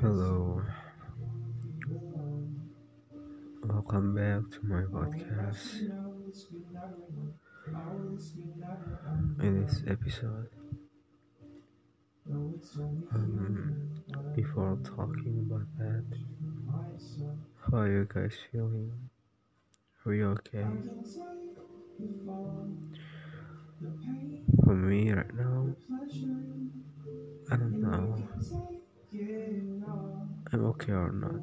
Hello, welcome back to my podcast. In this episode, um, before talking about that, how are you guys feeling? Are you okay? For me, right now, I don't know. I'm okay or not.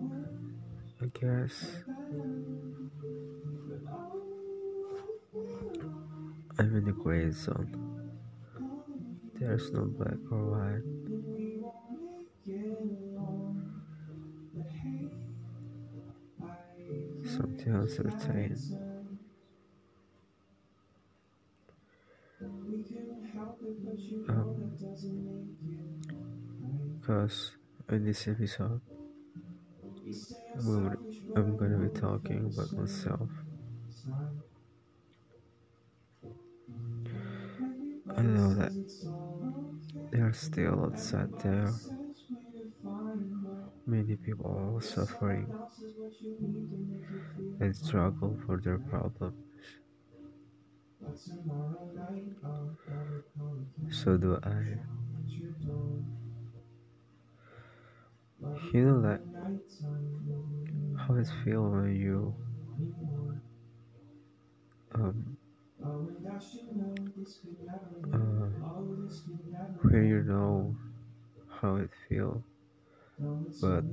I guess I'm in the gray zone. There's no black or white. Something uncertain. Um, because in this episode, I'm gonna, be talking about myself. I know that there are still outside there many people are suffering and struggle for their problems. So do I. You know that how it feels when you um uh, when you know how it feels, but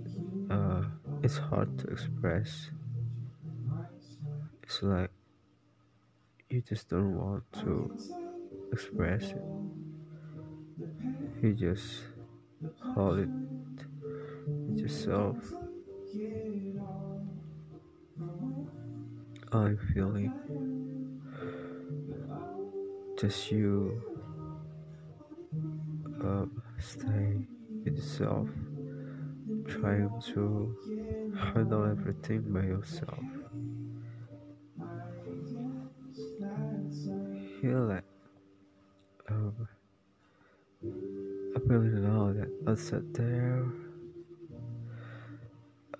uh, it's hard to express. It's like you just don't want to express it. You just hold it yourself. All you feeling, just you um, stay with yourself, trying to handle everything by yourself. Feel like um, I really know that outside there,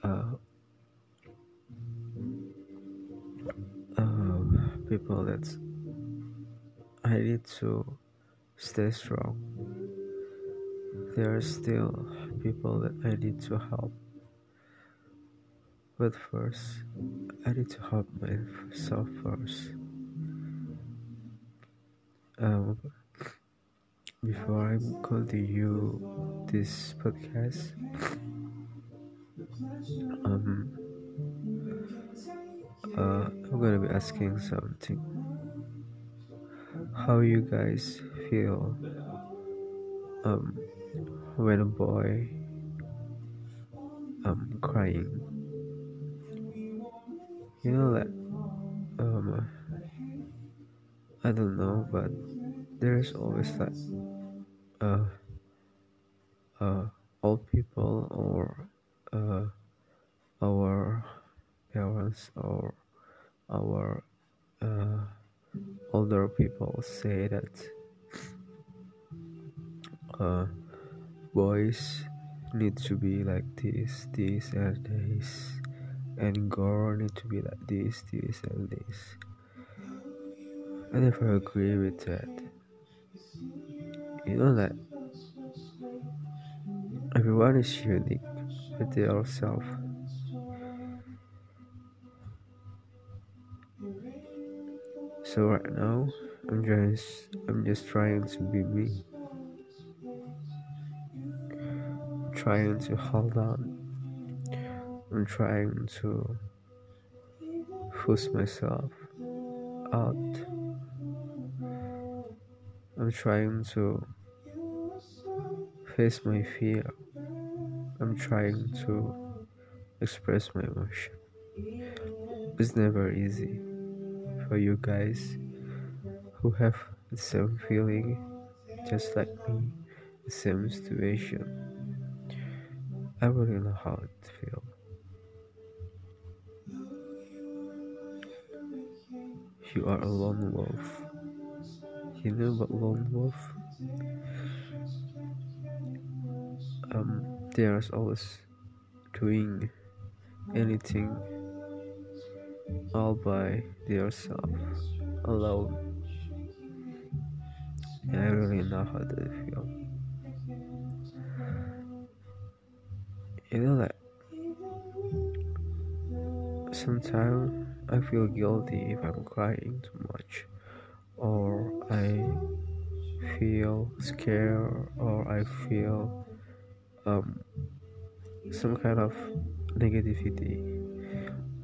uh, uh, people that I need to stay strong. There are still people that I need to help. But first, I need to help myself first. Um, before I continue this podcast, um, uh, I'm gonna be asking something. How you guys feel um, when a boy um crying? You know that um, I don't know, but there's always like uh, uh, old people or uh, our parents or our uh, older people say that uh, boys need to be like this, this, and this, and girl need to be like this, this, and this. I never agree with that. You know that everyone is unique with their self. So right now, I'm just I'm just trying to be me, trying to hold on. I'm trying to push myself out. I'm trying to face my fear. I'm trying to express my emotion. It's never easy for you guys who have the same feeling just like me, the same situation. I really know how it feels. You are a lone wolf. You know what lone wolf? um there's always doing anything all by themselves alone. I really know how they feel. You know that sometimes I feel guilty if I'm crying too much or I feel scared or I feel um, some kind of negativity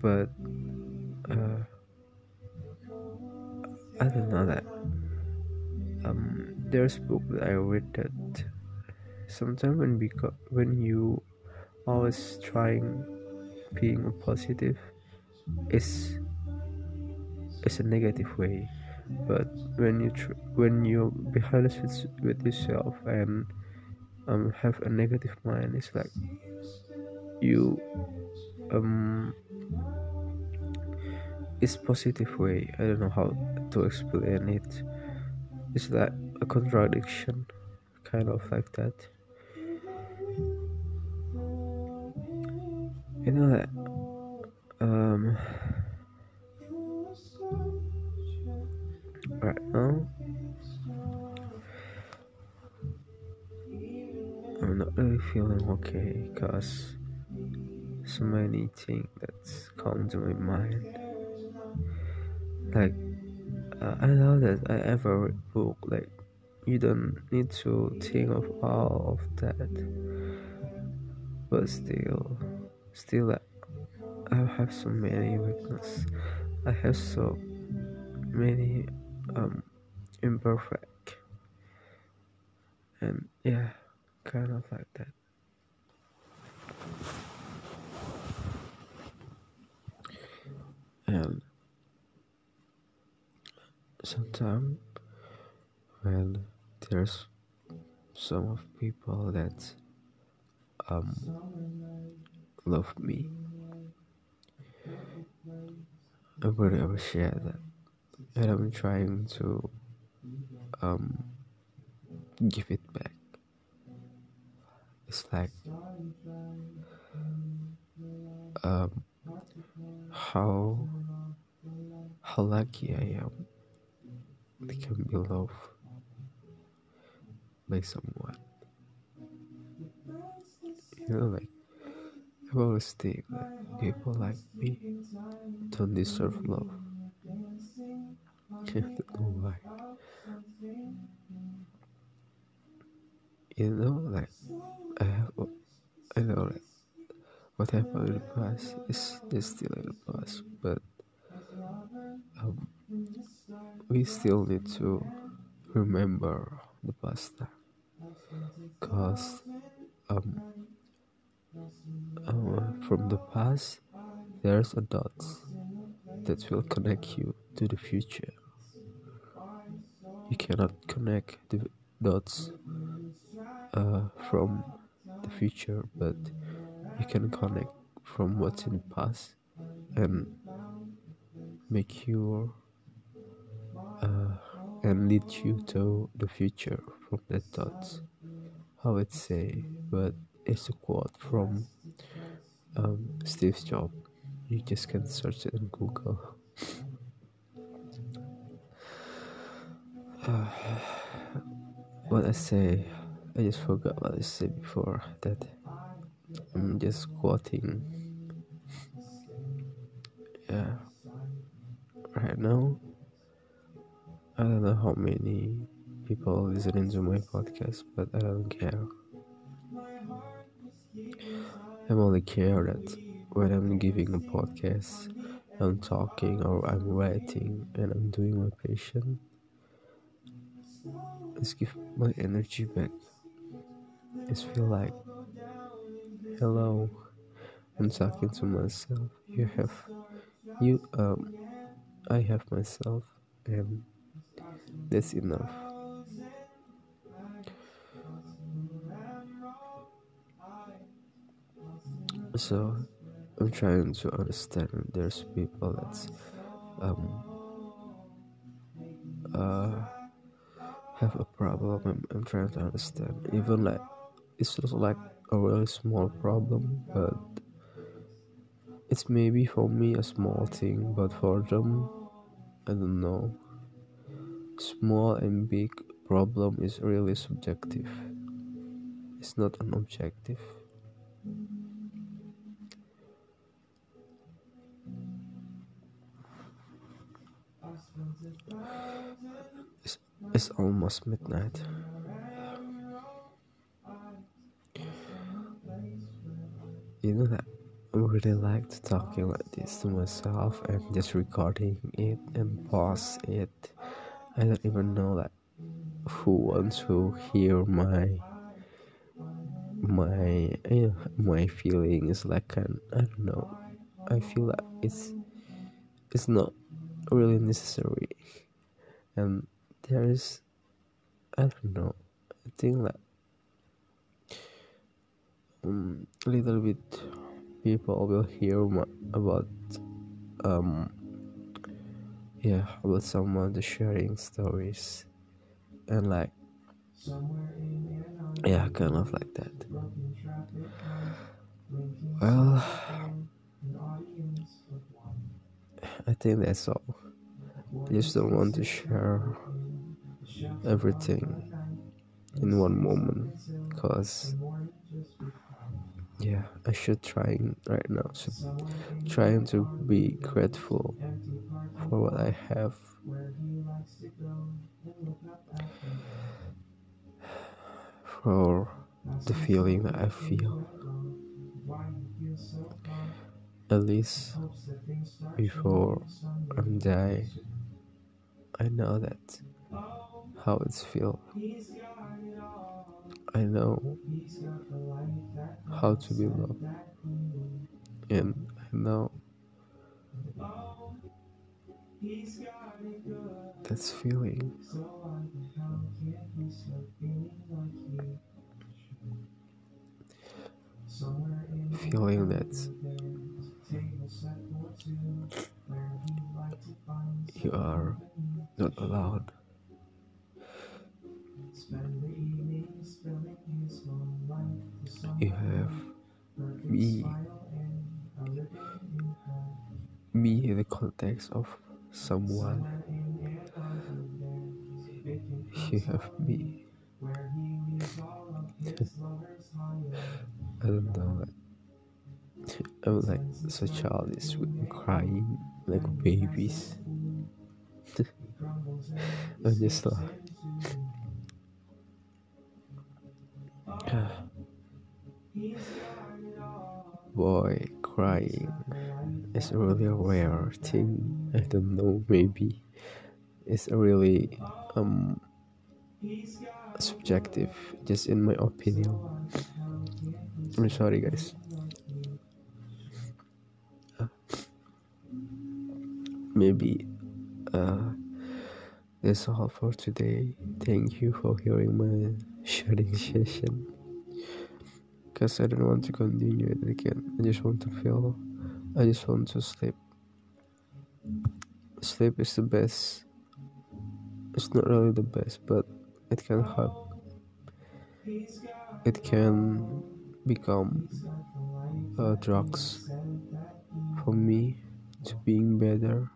but uh, I don't know that um, there's book that I read that sometimes when when you always trying being positive is is a negative way. But when you tr- when you be honest with yourself and um have a negative mind it's like you um it's positive way i don't know how to explain it. It's like a contradiction kind of like that. You know that um feeling okay because so many things that's come to my mind. Like uh, i know that i ever read book like you don't need to think of all of that. But still still i have so many weakness. I have so many um imperfect. And yeah kind of like that and sometimes when there's some of people that um love me i really appreciate that. And i'm trying to um give it like um how how lucky i am they can be loved by someone. You know like i always think that people like me don't deserve love. I don't know why you know happened in the past is, is still in the past but um, we still need to remember the past time because um, uh, from the past there's a dots that will connect you to the future. You cannot connect the dots uh, from the future but you can connect from what's in the past and make you uh, and lead you to the future from the thoughts how it say but it's a quote from um, steve jobs. You just can search it in google. Uh, what i say i just forgot what i said before that i'm just squatting. yeah. Right now i don't know how many people listening to my podcast but i don't care. I'm only care that when i'm giving a podcast i'm talking or i'm writing and i'm doing my patient let's give my energy back. Just feel like hello. I'm talking to myself. You have you um i have myself and that's enough. So i'm trying to understand there's people that's um uh have a problem. I'm, I'm trying to understand. Even like it's just like a really small problem, but it's maybe for me a small thing, but for them, I don't know. Small and big problem is really subjective. It's not an objective. It's, almost midnight. You know that I really like talking like this to myself and just recording it and pause it. I don't even know that who wants to hear my my you know, my feelings like an I don't know. I feel like it's it's not really necessary and there is I don't know. I think that um, a little bit people will hear about um yeah about someone sharing stories and like yeah kind of like that. Well i think that's all. I just don't want to share everything in one moment because yeah i should trying right now. So trying to be grateful for what i have. For the feeling that i feel. At least before i'm dying i know that how it's feel I know how to be loved, and I know that's feeling. Feeling that me. Me in the context of someone. You have me. I don't know I'm like so childish crying like babies. I'm just like boy crying is really a rare thing. I don't know, maybe it's really um subjective, just in my opinion. I'm sorry, guys. Uh, maybe uh, that's all for today. Thank you for hearing my sharing session because I don't want to continue it again. I just want to feel, I just want to sleep. Sleep is the best. It's not really the best, but it can help. It can become uh, drugs for me to being better.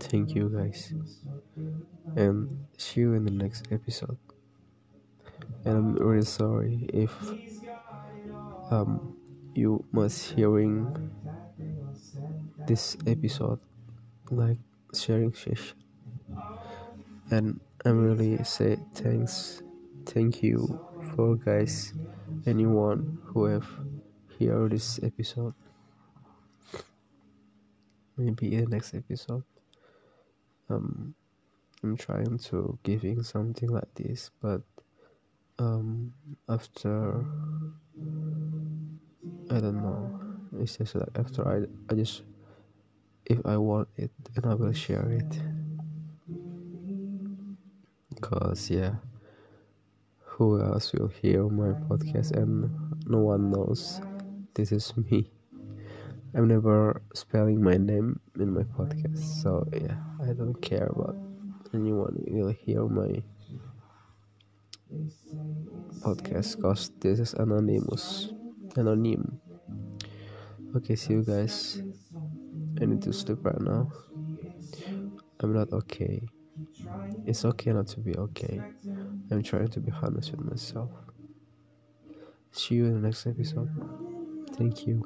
Thank you guys and see you in the next episode. And I'm really sorry if um you must hearing this episode like sharing session. And I'm really say thanks thank you for guys anyone who have hear this episode. Maybe in the next episode. Um I'm trying to giving something like this, but um, after I don't know, it's just like after I I just if I want it, and I will share it. Cause yeah, who else will hear my podcast and no one knows this is me. I'm never spelling my name in my podcast, so yeah, I don't care about anyone will hear my podcast because this is anonymous. Anonym. Okay see you guys. I need to sleep right now. I'm not okay. It's okay not to be okay. I'm trying to be honest with myself. See you in the next episode. Thank you